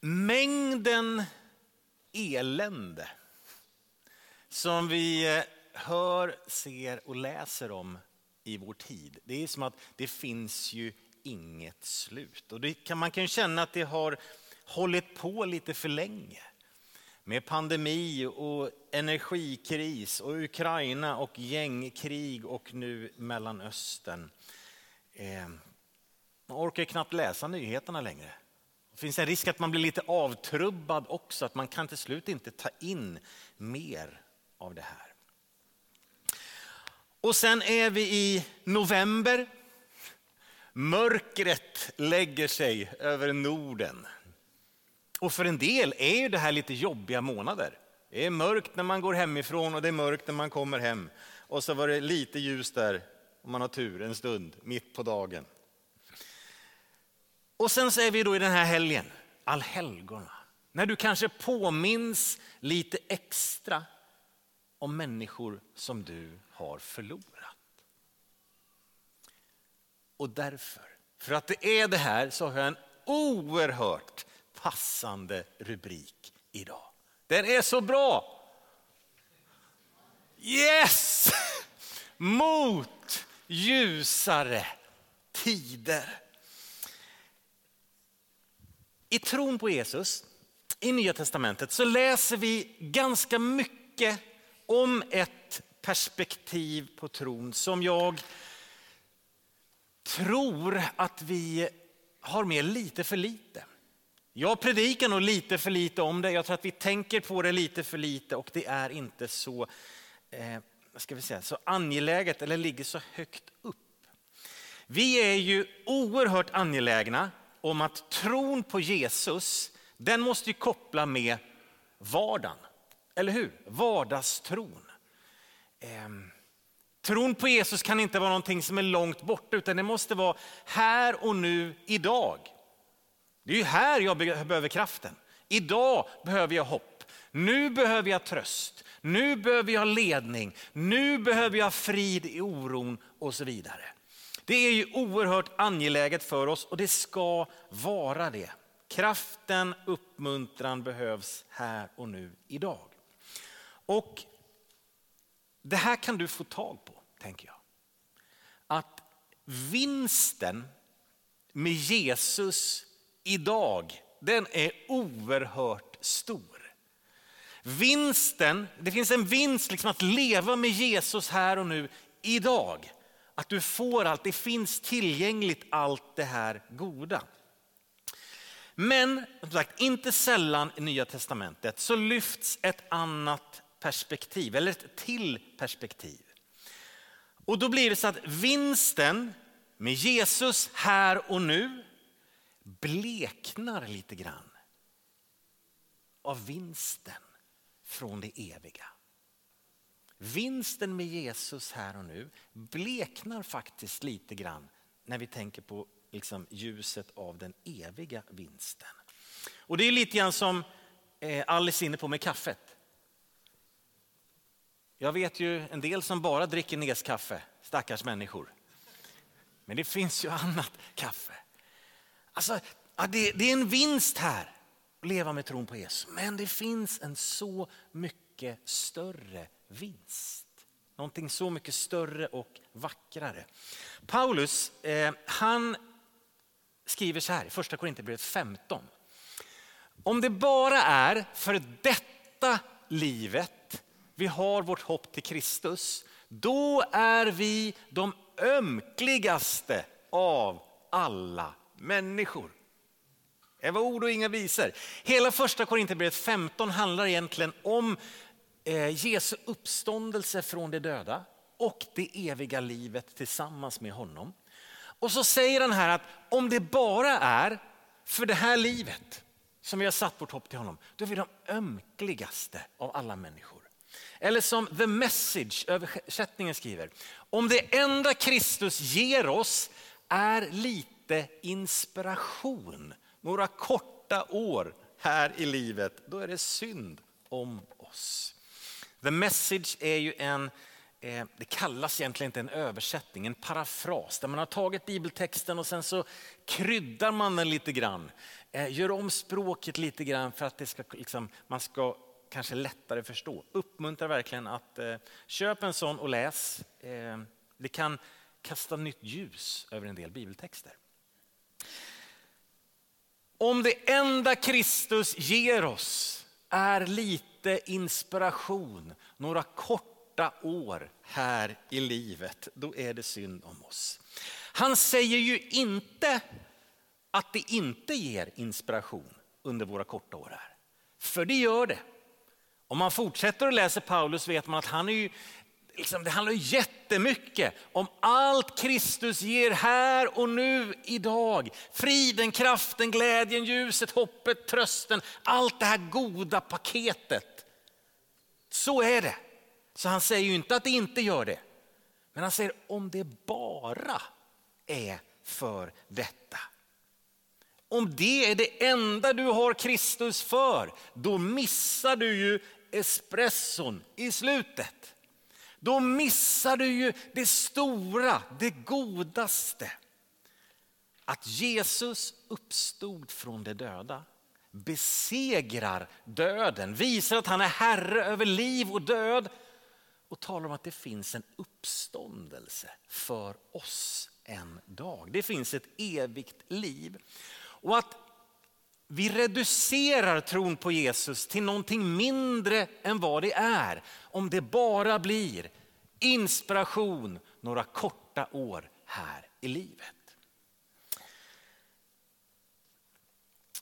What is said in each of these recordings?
Mängden elände som vi eh, hör, ser och läser om i vår tid. Det är som att det finns ju inget slut. Och kan, man kan känna att det har hållit på lite för länge. Med pandemi och energikris och Ukraina och gängkrig och nu Mellanöstern. Eh, man orkar knappt läsa nyheterna längre. Det finns en risk att man blir lite avtrubbad också, att man kan till slut inte ta in mer av det här. Och sen är vi i november. Mörkret lägger sig över Norden. Och för en del är ju det här lite jobbiga månader. Det är mörkt när man går hemifrån och det är mörkt när man kommer hem. Och så var det lite ljus där, om man har tur, en stund mitt på dagen. Och sen så är vi då i den här helgen, allhelgona. När du kanske påminns lite extra om människor som du har förlorat. Och därför, för att det är det här, så har jag en oerhört passande rubrik idag. Den är så bra! Yes! Mot ljusare tider. I tron på Jesus i Nya Testamentet så läser vi ganska mycket om ett perspektiv på tron som jag tror att vi har med lite för lite. Jag predikar nog lite för lite om det. Jag tror att vi tänker på det lite för lite och det är inte så, eh, ska vi säga, så angeläget eller ligger så högt upp. Vi är ju oerhört angelägna om att tron på Jesus, den måste ju koppla med vardagen. Eller hur? Vardagstron. Ehm. tron på Jesus kan inte vara någonting som är långt borta utan det måste vara här och nu, idag. Det är ju här jag behöver kraften. Idag behöver jag hopp. Nu behöver jag tröst. Nu behöver jag ledning. Nu behöver jag frid i oron och så vidare. Det är ju oerhört angeläget för oss och det ska vara det. Kraften, uppmuntran behövs här och nu idag. Och det här kan du få tag på, tänker jag. Att vinsten med Jesus idag, den är oerhört stor. Vinsten, det finns en vinst liksom att leva med Jesus här och nu idag. Att du får allt, det finns tillgängligt allt det här goda. Men som sagt, inte sällan i Nya Testamentet så lyfts ett annat perspektiv, eller ett till perspektiv. Och då blir det så att vinsten med Jesus här och nu bleknar lite grann av vinsten från det eviga. Vinsten med Jesus här och nu bleknar faktiskt lite grann när vi tänker på liksom ljuset av den eviga vinsten. Och det är lite grann som eh, Alice inne på med kaffet. Jag vet ju en del som bara dricker Neskaffe, stackars människor. Men det finns ju annat kaffe. Alltså, det, det är en vinst här att leva med tron på Jesus. Men det finns en så mycket större vinst. Någonting så mycket större och vackrare. Paulus, eh, han skriver så här i första Korinthierbrevet 15. Om det bara är för detta livet vi har vårt hopp till Kristus, då är vi de ömkligaste av alla människor. Det var ord och inga visor. Hela första Korinthierbrevet 15 handlar egentligen om Eh, Jesu uppståndelse från de döda och det eviga livet tillsammans med honom. Och så säger han här att om det bara är för det här livet som vi har satt vårt hopp till honom, då är vi de ömkligaste av alla människor. Eller som The Message, översättningen skriver, om det enda Kristus ger oss är lite inspiration, några korta år här i livet, då är det synd om oss. The Message är ju en eh, det kallas egentligen inte en översättning, en parafras där man har tagit bibeltexten och sen så kryddar man den lite grann. Eh, gör om språket lite grann för att det ska, liksom, man ska kanske lättare förstå. Uppmuntrar verkligen att eh, köp en sån och läs. Eh, det kan kasta nytt ljus över en del bibeltexter. Om det enda Kristus ger oss är lite inspiration, några korta år här i livet, då är det synd om oss. Han säger ju inte att det inte ger inspiration under våra korta år här. För det gör det. Om man fortsätter att läsa Paulus vet man att han är ju, liksom, det handlar jättemycket om allt Kristus ger här och nu idag. Friden, kraften, glädjen, ljuset, hoppet, trösten. Allt det här goda paketet. Så är det. Så han säger ju inte att det inte gör det. Men han säger om det bara är för detta. Om det är det enda du har Kristus för, då missar du ju espresson i slutet. Då missar du ju det stora, det godaste. Att Jesus uppstod från de döda, besegrar döden, visar att han är herre över liv och död och talar om att det finns en uppståndelse för oss en dag. Det finns ett evigt liv. Och att vi reducerar tron på Jesus till någonting mindre än vad det är. Om det bara blir inspiration några korta år här i livet.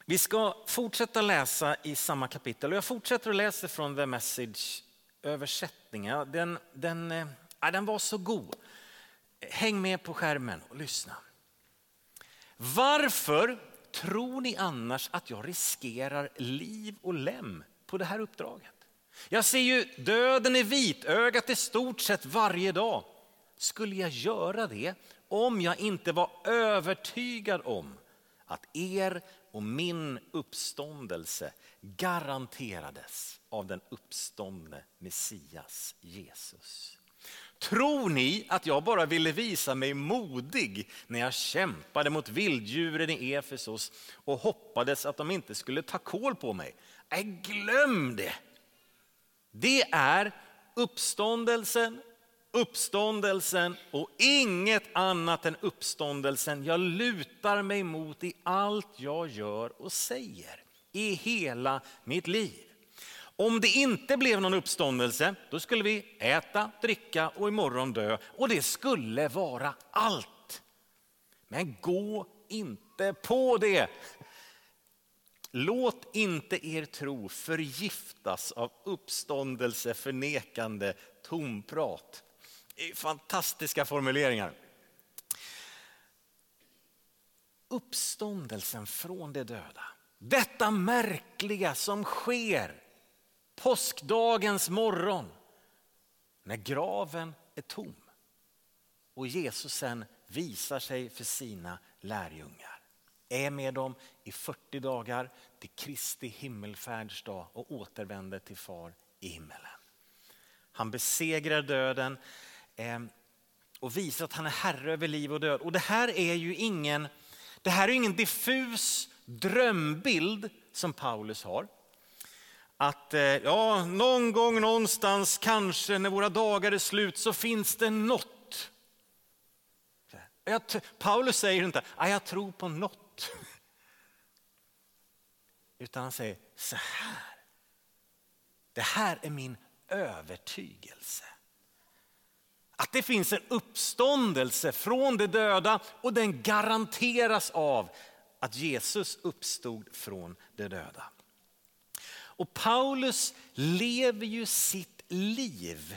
Vi ska fortsätta läsa i samma kapitel och jag fortsätter att läsa från The Message översättningen. Den, den, eh, ja, den var så god. Häng med på skärmen och lyssna. Varför tror ni annars att jag riskerar liv och lem på det här uppdraget? Jag ser ju döden i vitögat i stort sett varje dag. Skulle jag göra det om jag inte var övertygad om att er och min uppståndelse garanterades av den uppståndne Messias Jesus. Tror ni att jag bara ville visa mig modig när jag kämpade mot vilddjuren i Efesos och hoppades att de inte skulle ta kål på mig? Nej, glöm det! Det är uppståndelsen, uppståndelsen och inget annat än uppståndelsen jag lutar mig mot i allt jag gör och säger i hela mitt liv. Om det inte blev någon uppståndelse, då skulle vi äta, dricka och imorgon dö. Och det skulle vara allt. Men gå inte på det. Låt inte er tro förgiftas av uppståndelse förnekande tomprat. Fantastiska formuleringar. Uppståndelsen från de döda. Detta märkliga som sker påskdagens morgon när graven är tom och Jesus sen visar sig för sina lärjungar. Är med dem i 40 dagar till Kristi himmelfärdsdag och återvänder till far i himmelen. Han besegrar döden eh, och visar att han är herre över liv och död. Och det här är ju ingen, det här är ingen diffus drömbild som Paulus har att eh, ja, någon gång någonstans, kanske när våra dagar är slut, så finns det något. Jag, Paulus säger inte att jag tror på något. Utan han säger så här. Det här är min övertygelse. Att det finns en uppståndelse från de döda och den garanteras av att Jesus uppstod från de döda. Och Paulus lever ju sitt liv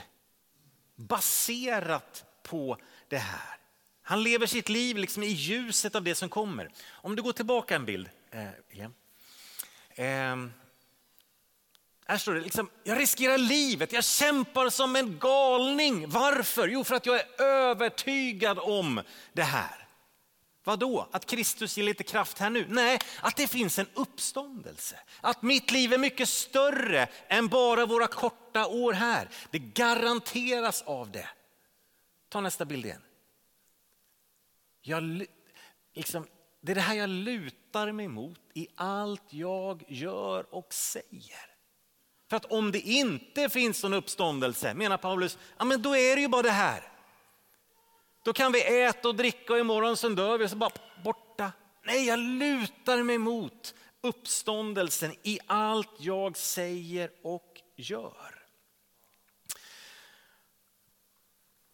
baserat på det här. Han lever sitt liv liksom i ljuset av det som kommer. Om du går tillbaka en bild. Eh. Eh, här står det, liksom, jag riskerar livet, jag kämpar som en galning. Varför? Jo, för att jag är övertygad om det här. Vadå? Att Kristus ger lite kraft här nu? Nej, att det finns en uppståndelse. Att mitt liv är mycket större än bara våra korta år här. Det garanteras av det. Ta nästa bild igen. Jag, liksom, det är det här jag lutar mig mot i allt jag gör och säger. För att om det inte finns någon uppståndelse, menar Paulus, ja, men då är det ju bara det här. Då kan vi äta och dricka och imorgon sen dör vi och så bara borta. Nej, jag lutar mig mot uppståndelsen i allt jag säger och gör.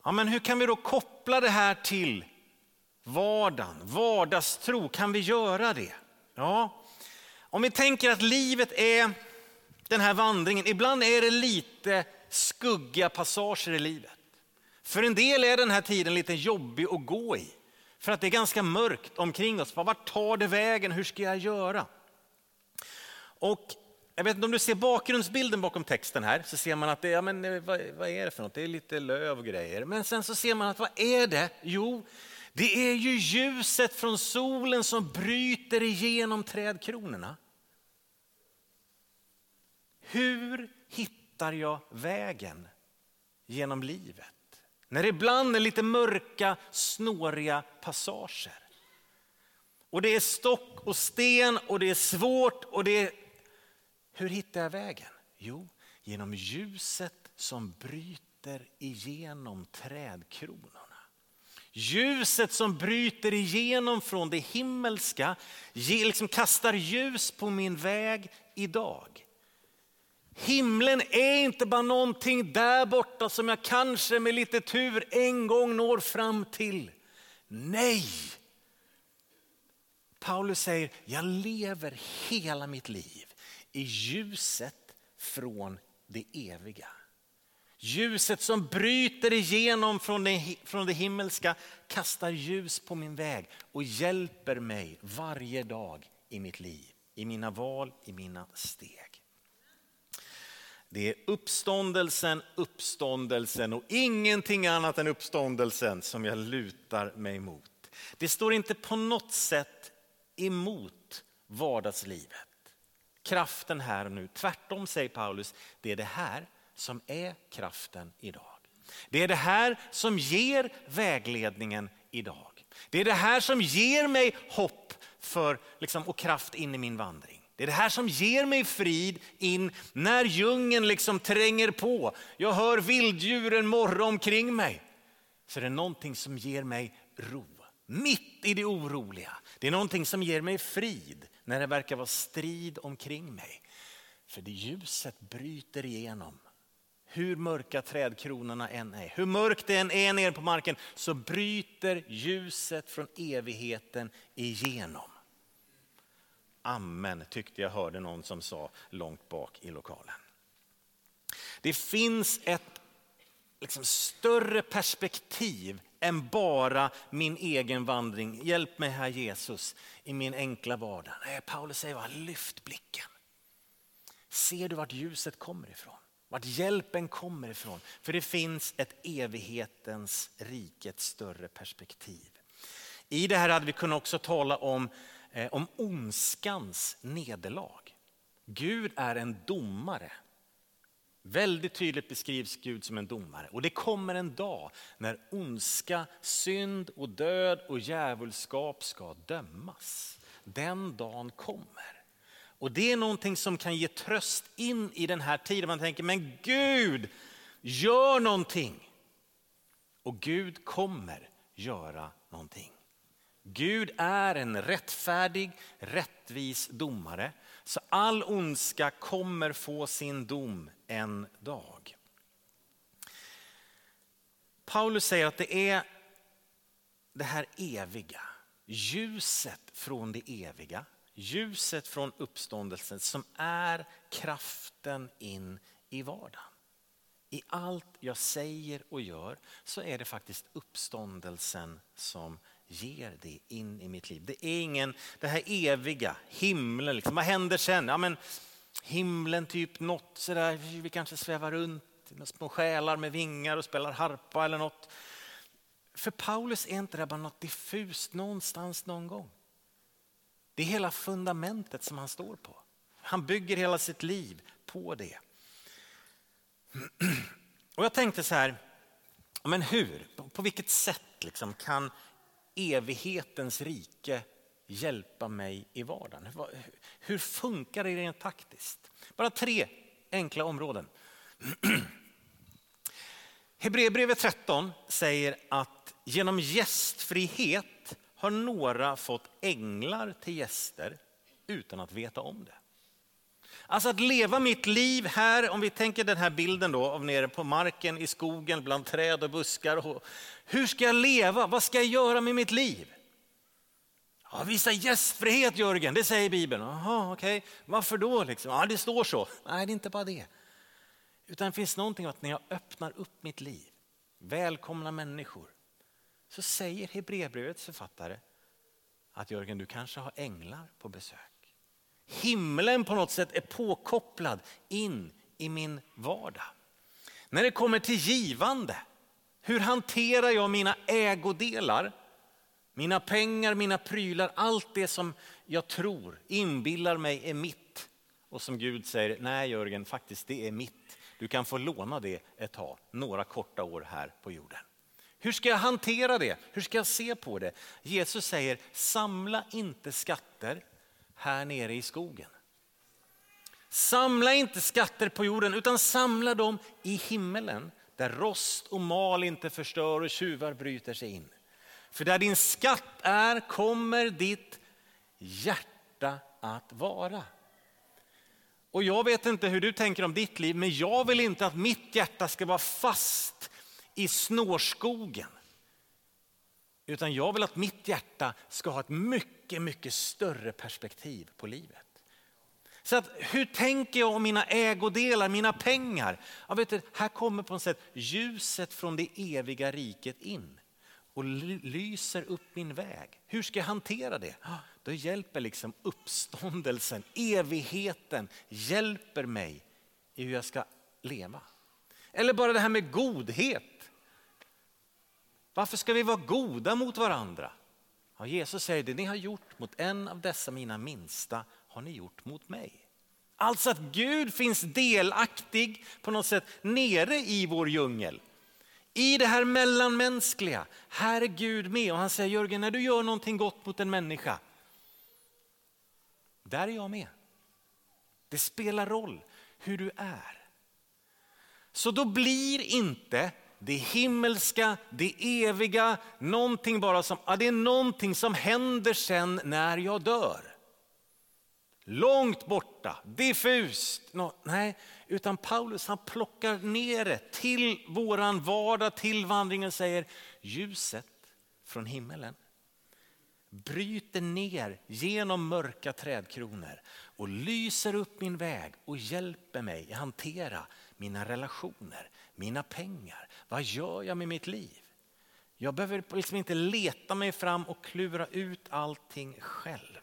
Ja, men hur kan vi då koppla det här till vardagen, vardagstro? Kan vi göra det? Ja, om vi tänker att livet är den här vandringen, ibland är det lite skuggiga passager i livet. För en del är den här tiden lite jobbig att gå i. För att det är ganska mörkt omkring oss. Vart tar det vägen? Hur ska jag göra? Och jag vet inte om du ser bakgrundsbilden bakom texten här, så ser man att det, ja, men, eh, vad, vad är det för något? Det är lite löv och grejer. Men sen så ser man att vad är det? Jo, det är ju ljuset från solen som bryter igenom trädkronorna. Hur hittar jag vägen genom livet? När det ibland är lite mörka, snåriga passager. Och det är stock och sten och det är svårt och det är... Hur hittar jag vägen? Jo, genom ljuset som bryter igenom trädkronorna. Ljuset som bryter igenom från det himmelska liksom kastar ljus på min väg idag. Himlen är inte bara någonting där borta som jag kanske med lite tur en gång når fram till. Nej! Paulus säger, jag lever hela mitt liv i ljuset från det eviga. Ljuset som bryter igenom från det, från det himmelska kastar ljus på min väg och hjälper mig varje dag i mitt liv, i mina val, i mina steg. Det är uppståndelsen, uppståndelsen och ingenting annat än uppståndelsen som jag lutar mig mot. Det står inte på något sätt emot vardagslivet. Kraften här och nu. Tvärtom säger Paulus, det är det här som är kraften idag. Det är det här som ger vägledningen idag. Det är det här som ger mig hopp för, liksom, och kraft in i min vandring. Det är det här som ger mig frid in när djungeln liksom tränger på. Jag hör vilddjuren morra omkring mig. Så det är någonting som ger mig ro. Mitt i det oroliga. Det är någonting som ger mig frid när det verkar vara strid omkring mig. För det ljuset bryter igenom. Hur mörka trädkronorna än är, hur mörkt det än är nere på marken så bryter ljuset från evigheten igenom. Amen tyckte jag hörde någon som sa långt bak i lokalen. Det finns ett liksom, större perspektiv än bara min egen vandring. Hjälp mig här Jesus i min enkla vardag. Nej, Paulus säger bara lyft blicken. Ser du vart ljuset kommer ifrån? Vart hjälpen kommer ifrån? För det finns ett evighetens rikets större perspektiv. I det här hade vi kunnat också tala om Eh, om ondskans nederlag. Gud är en domare. Väldigt tydligt beskrivs Gud som en domare. Och det kommer en dag när ondska, synd och död och djävulskap ska dömas. Den dagen kommer. Och det är någonting som kan ge tröst in i den här tiden. Man tänker, men Gud, gör någonting. Och Gud kommer göra någonting. Gud är en rättfärdig, rättvis domare. Så all ondska kommer få sin dom en dag. Paulus säger att det är det här eviga, ljuset från det eviga, ljuset från uppståndelsen som är kraften in i vardagen. I allt jag säger och gör så är det faktiskt uppståndelsen som ger det in i mitt liv. Det är ingen, det här eviga, himlen, liksom. vad händer sen? Ja, men himlen, typ något sådär, vi kanske svävar runt, små själar med vingar och spelar harpa eller något. För Paulus är inte det bara något diffust någonstans någon gång. Det är hela fundamentet som han står på. Han bygger hela sitt liv på det. Och jag tänkte så här, men hur, på vilket sätt liksom kan evighetens rike hjälpa mig i vardagen? Hur funkar det rent taktiskt? Bara tre enkla områden. Hebreerbrevet 13 säger att genom gästfrihet har några fått änglar till gäster utan att veta om det. Alltså att leva mitt liv här, om vi tänker den här bilden då av nere på marken i skogen bland träd och buskar. Och, hur ska jag leva? Vad ska jag göra med mitt liv? Ja, visa gästfrihet Jörgen, det säger Bibeln. Jaha, okej. Okay. Varför då? Liksom? Ja, det står så. Nej, det är inte bara det. Utan det finns någonting att när jag öppnar upp mitt liv, välkomna människor, så säger Hebreerbrevets författare att Jörgen, du kanske har änglar på besök. Himlen på något sätt är påkopplad in i min vardag. När det kommer till givande, hur hanterar jag mina ägodelar? Mina pengar, mina prylar, allt det som jag tror, inbillar mig är mitt. Och som Gud säger, nej Jörgen, faktiskt det är mitt. Du kan få låna det ett tag, några korta år här på jorden. Hur ska jag hantera det? Hur ska jag se på det? Jesus säger, samla inte skatter här nere i skogen. Samla inte skatter på jorden utan samla dem i himmelen där rost och mal inte förstör och tjuvar bryter sig in. För där din skatt är kommer ditt hjärta att vara. Och jag vet inte hur du tänker om ditt liv, men jag vill inte att mitt hjärta ska vara fast i snårskogen. Utan jag vill att mitt hjärta ska ha ett mycket, mycket större perspektiv på livet. Så att, hur tänker jag om mina ägodelar, mina pengar? Jag vet, här kommer på något sätt ljuset från det eviga riket in och lyser upp min väg. Hur ska jag hantera det? Då hjälper liksom uppståndelsen, evigheten, hjälper mig i hur jag ska leva. Eller bara det här med godhet. Varför ska vi vara goda mot varandra? Ja, Jesus säger det ni har gjort mot en av dessa mina minsta har ni gjort mot mig. Alltså att Gud finns delaktig på något sätt nere i vår djungel. I det här mellanmänskliga, här är Gud med och han säger Jörgen när du gör någonting gott mot en människa, där är jag med. Det spelar roll hur du är. Så då blir inte det himmelska, det eviga, någonting bara som, ja, det är någonting som händer sen när jag dör. Långt borta, diffust. No, nej, utan Paulus han plockar ner det till våran vardag, till vandringen och säger ljuset från himmelen bryter ner genom mörka trädkronor och lyser upp min väg och hjälper mig att hantera mina relationer, mina pengar. Vad gör jag med mitt liv? Jag behöver liksom inte leta mig fram och klura ut allting själv.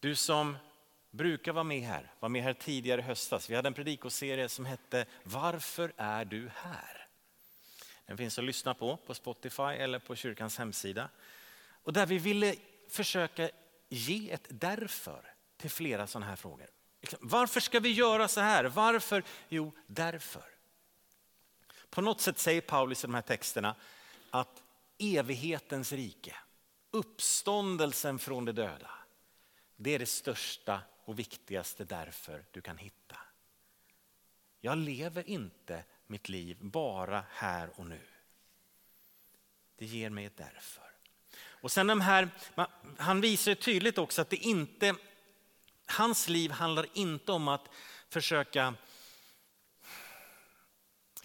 Du som brukar vara med här, var med här tidigare i höstas. Vi hade en predikoserie som hette Varför är du här? Den finns att lyssna på på Spotify eller på kyrkans hemsida. Och där vi ville försöka ge ett därför till flera sådana här frågor. Liksom, varför ska vi göra så här? Varför? Jo, därför. På något sätt säger Paulus i de här texterna att evighetens rike, uppståndelsen från de döda, det är det största och viktigaste därför du kan hitta. Jag lever inte mitt liv bara här och nu. Det ger mig ett därför. Och sen de här, han visar tydligt också att det inte, hans liv handlar inte om att försöka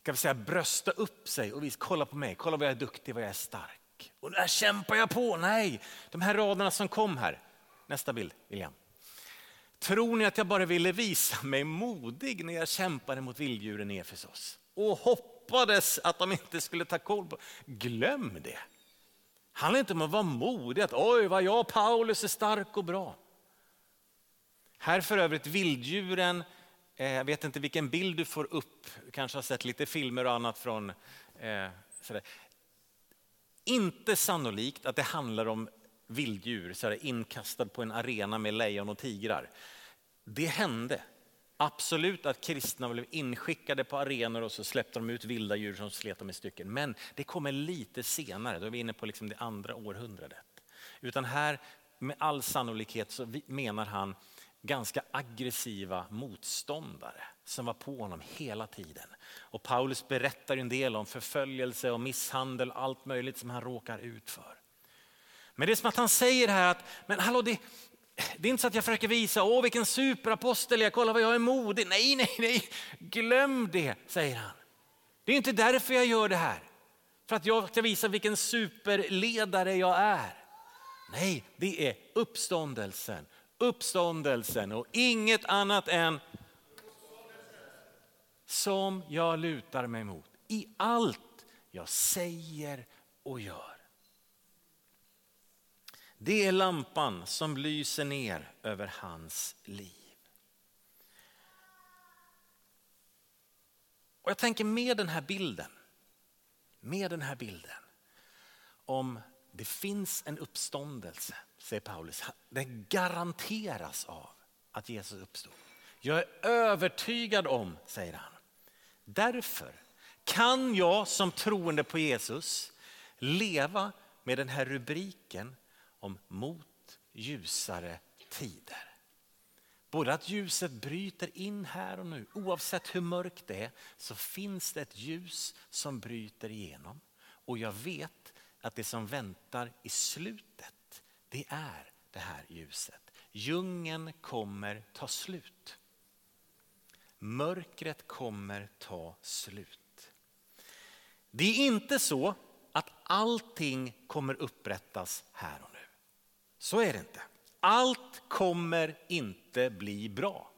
ska vi säga, brösta upp sig och visa, kolla på mig, kolla vad jag är duktig, vad jag är stark. Och där kämpar jag på. Nej, de här raderna som kom här. Nästa bild, William. Tror ni att jag bara ville visa mig modig när jag kämpade mot vilddjuren i Efesos? Och hoppades att de inte skulle ta koll på. Glöm det. handlar inte om att vara modig, att oj vad jag Paulus är stark och bra. Här för övrigt vilddjuren eh, jag vet inte vilken bild du får upp, du kanske har sett lite filmer och annat från eh, sådär. Inte sannolikt att det handlar om vilddjur sådär, inkastad på en arena med lejon och tigrar. Det hände. Absolut att kristna blev inskickade på arenor och så släppte de ut vilda djur som slet dem i stycken. Men det kommer lite senare, då är vi inne på liksom det andra århundradet. Utan här med all sannolikhet så menar han ganska aggressiva motståndare som var på honom hela tiden. Och Paulus berättar en del om förföljelse och misshandel allt möjligt som han råkar ut för. Men det är som att han säger här att, men hallå det, det är inte så att jag försöker visa, åh vilken superapostel jag, kolla vad jag är modig. Nej, nej, nej, glöm det, säger han. Det är inte därför jag gör det här. För att jag ska visa vilken superledare jag är. Nej, det är uppståndelsen, uppståndelsen och inget annat än som jag lutar mig mot i allt jag säger och gör. Det är lampan som lyser ner över hans liv. Och jag tänker med den här bilden, med den här bilden om det finns en uppståndelse, säger Paulus. Den garanteras av att Jesus uppstod. Jag är övertygad om, säger han. Därför kan jag som troende på Jesus leva med den här rubriken om mot ljusare tider. Både att ljuset bryter in här och nu, oavsett hur mörkt det är, så finns det ett ljus som bryter igenom. Och jag vet att det som väntar i slutet, det är det här ljuset. Djungeln kommer ta slut. Mörkret kommer ta slut. Det är inte så att allting kommer upprättas här och nu. Så är det inte. Allt kommer inte bli bra.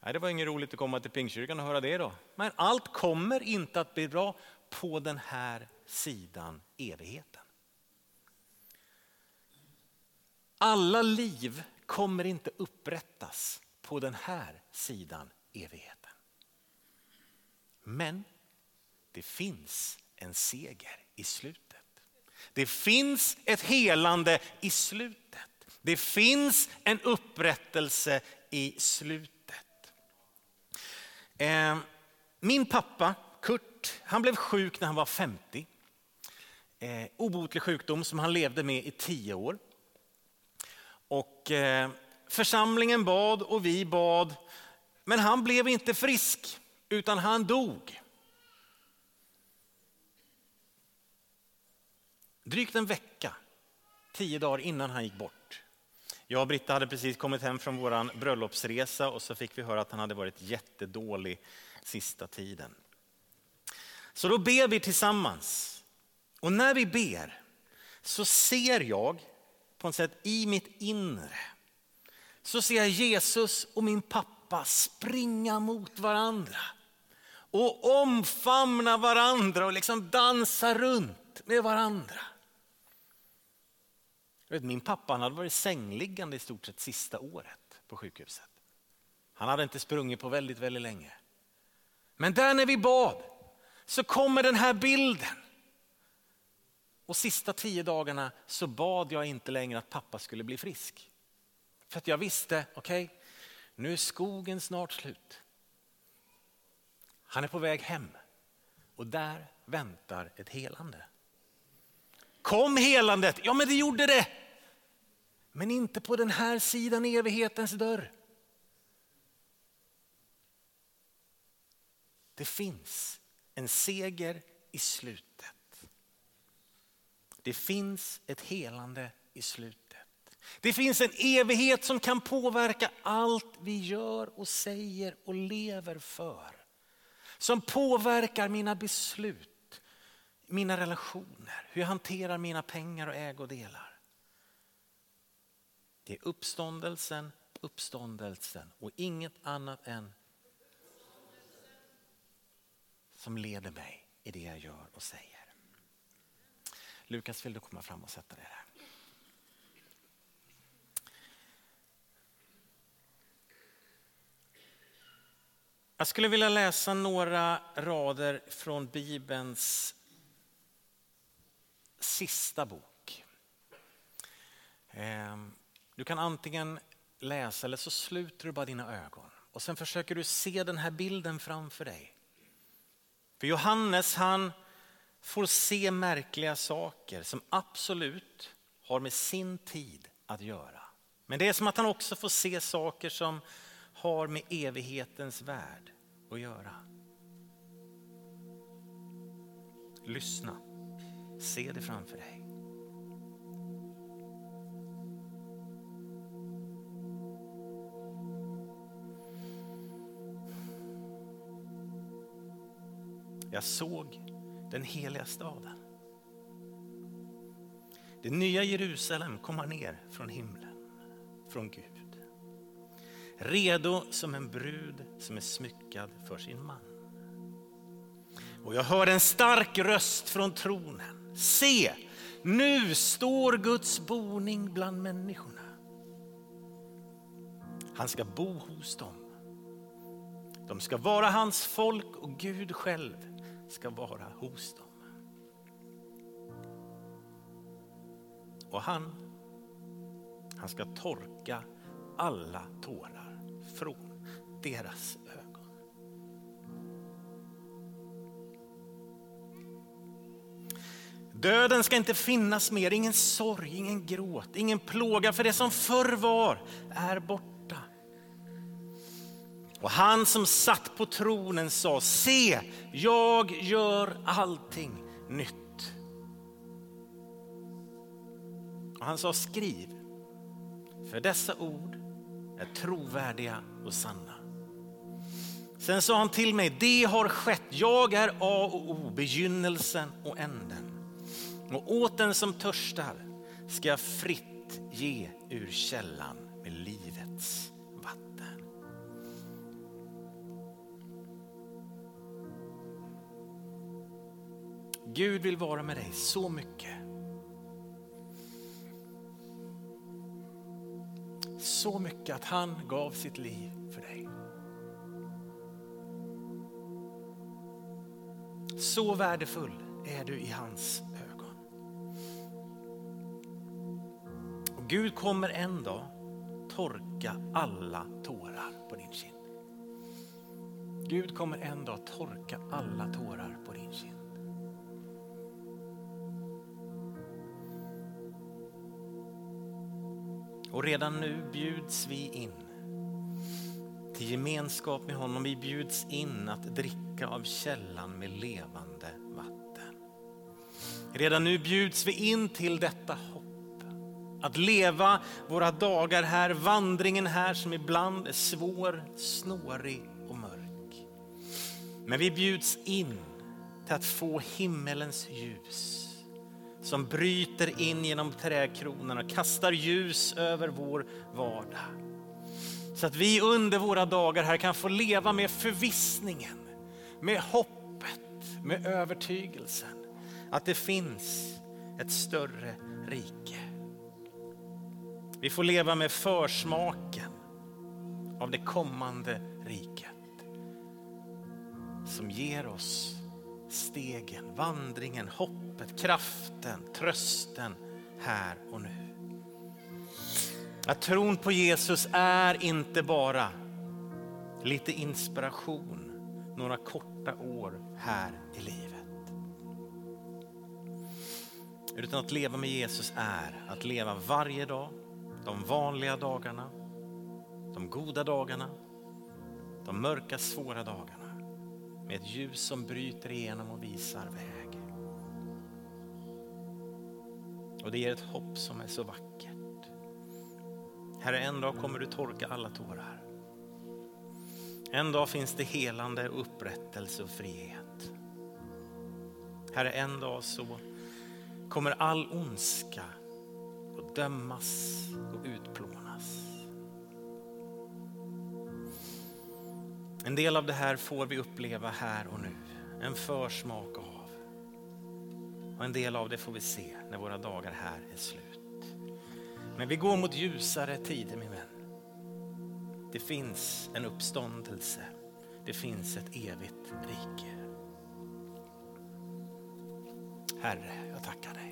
Nej, det var inget roligt att komma till Pingstkyrkan och höra det då. Men allt kommer inte att bli bra på den här sidan evigheten. Alla liv kommer inte upprättas på den här sidan evigheten. Men det finns en seger i slutet. Det finns ett helande i slutet. Det finns en upprättelse i slutet. Eh, min pappa Kurt, han blev sjuk när han var 50. Eh, obotlig sjukdom som han levde med i tio år. Och eh, församlingen bad och vi bad, men han blev inte frisk utan han dog. Drygt en vecka, tio dagar innan han gick bort. Jag och Britta hade precis kommit hem från vår bröllopsresa och så fick vi höra att han hade varit jättedålig sista tiden. Så då ber vi tillsammans. Och när vi ber så ser jag på något sätt i mitt inre så ser jag Jesus och min pappa springa mot varandra och omfamna varandra och liksom dansa runt med varandra. Vet, min pappa han hade varit sängliggande i stort sett sista året på sjukhuset. Han hade inte sprungit på väldigt, väldigt länge. Men där när vi bad så kommer den här bilden. Och sista tio dagarna så bad jag inte längre att pappa skulle bli frisk. För att jag visste, okej, okay, nu är skogen snart slut. Han är på väg hem och där väntar ett helande. Kom helandet? Ja men det gjorde det. Men inte på den här sidan evighetens dörr. Det finns en seger i slutet. Det finns ett helande i slutet. Det finns en evighet som kan påverka allt vi gör och säger och lever för. Som påverkar mina beslut, mina relationer, hur jag hanterar mina pengar och ägodelar. Det är uppståndelsen, uppståndelsen och inget annat än som leder mig i det jag gör och säger. Lukas, vill du komma fram och sätta dig där? Jag skulle vilja läsa några rader från Bibelns sista bok. Ehm, du kan antingen läsa eller så sluter du bara dina ögon och sen försöker du se den här bilden framför dig. För Johannes han får se märkliga saker som absolut har med sin tid att göra. Men det är som att han också får se saker som har med evighetens värld att göra. Lyssna, se det framför dig. Jag såg den heliga staden. Det nya Jerusalem kommer ner från himlen, från Gud. Redo som en brud som är smyckad för sin man. Och jag hör en stark röst från tronen. Se, nu står Guds boning bland människorna. Han ska bo hos dem. De ska vara hans folk och Gud själv ska vara hos dem. Och han, han ska torka alla tårar från deras ögon. Döden ska inte finnas mer, ingen sorg, ingen gråt, ingen plåga, för det som förr var är borta. Och han som satt på tronen sa, se, jag gör allting nytt. Och han sa, skriv, för dessa ord är trovärdiga och sanna. Sen sa han till mig, det har skett, jag är A och O, begynnelsen och änden. Och åt den som törstar ska jag fritt ge ur källan Gud vill vara med dig så mycket. Så mycket att han gav sitt liv för dig. Så värdefull är du i hans ögon. Och Gud kommer en dag torka alla tårar på din kind. Gud kommer en dag torka alla tårar på din kind. Och redan nu bjuds vi in till gemenskap med honom. Vi bjuds in att dricka av källan med levande vatten. Redan nu bjuds vi in till detta hopp. Att leva våra dagar här, vandringen här som ibland är svår, snårig och mörk. Men vi bjuds in till att få himmelens ljus som bryter in genom trädkronorna och kastar ljus över vår vardag. Så att vi under våra dagar här kan få leva med förvissningen, med hoppet, med övertygelsen att det finns ett större rike. Vi får leva med försmaken av det kommande riket som ger oss stegen, vandringen, hoppet, kraften, trösten här och nu. Att tron på Jesus är inte bara lite inspiration några korta år här i livet. Utan att leva med Jesus är att leva varje dag, de vanliga dagarna, de goda dagarna, de mörka svåra dagarna med ett ljus som bryter igenom och visar väg. Och det ger ett hopp som är så vackert. Herre, en dag kommer du torka alla tårar. En dag finns det helande, upprättelse och frihet. Herre, en dag så kommer all ondska att dömas och utplånas. En del av det här får vi uppleva här och nu. En försmak av. Och en del av det får vi se när våra dagar här är slut. Men vi går mot ljusare tider min vän. Det finns en uppståndelse. det finns ett evigt rike. Herre, jag tackar dig.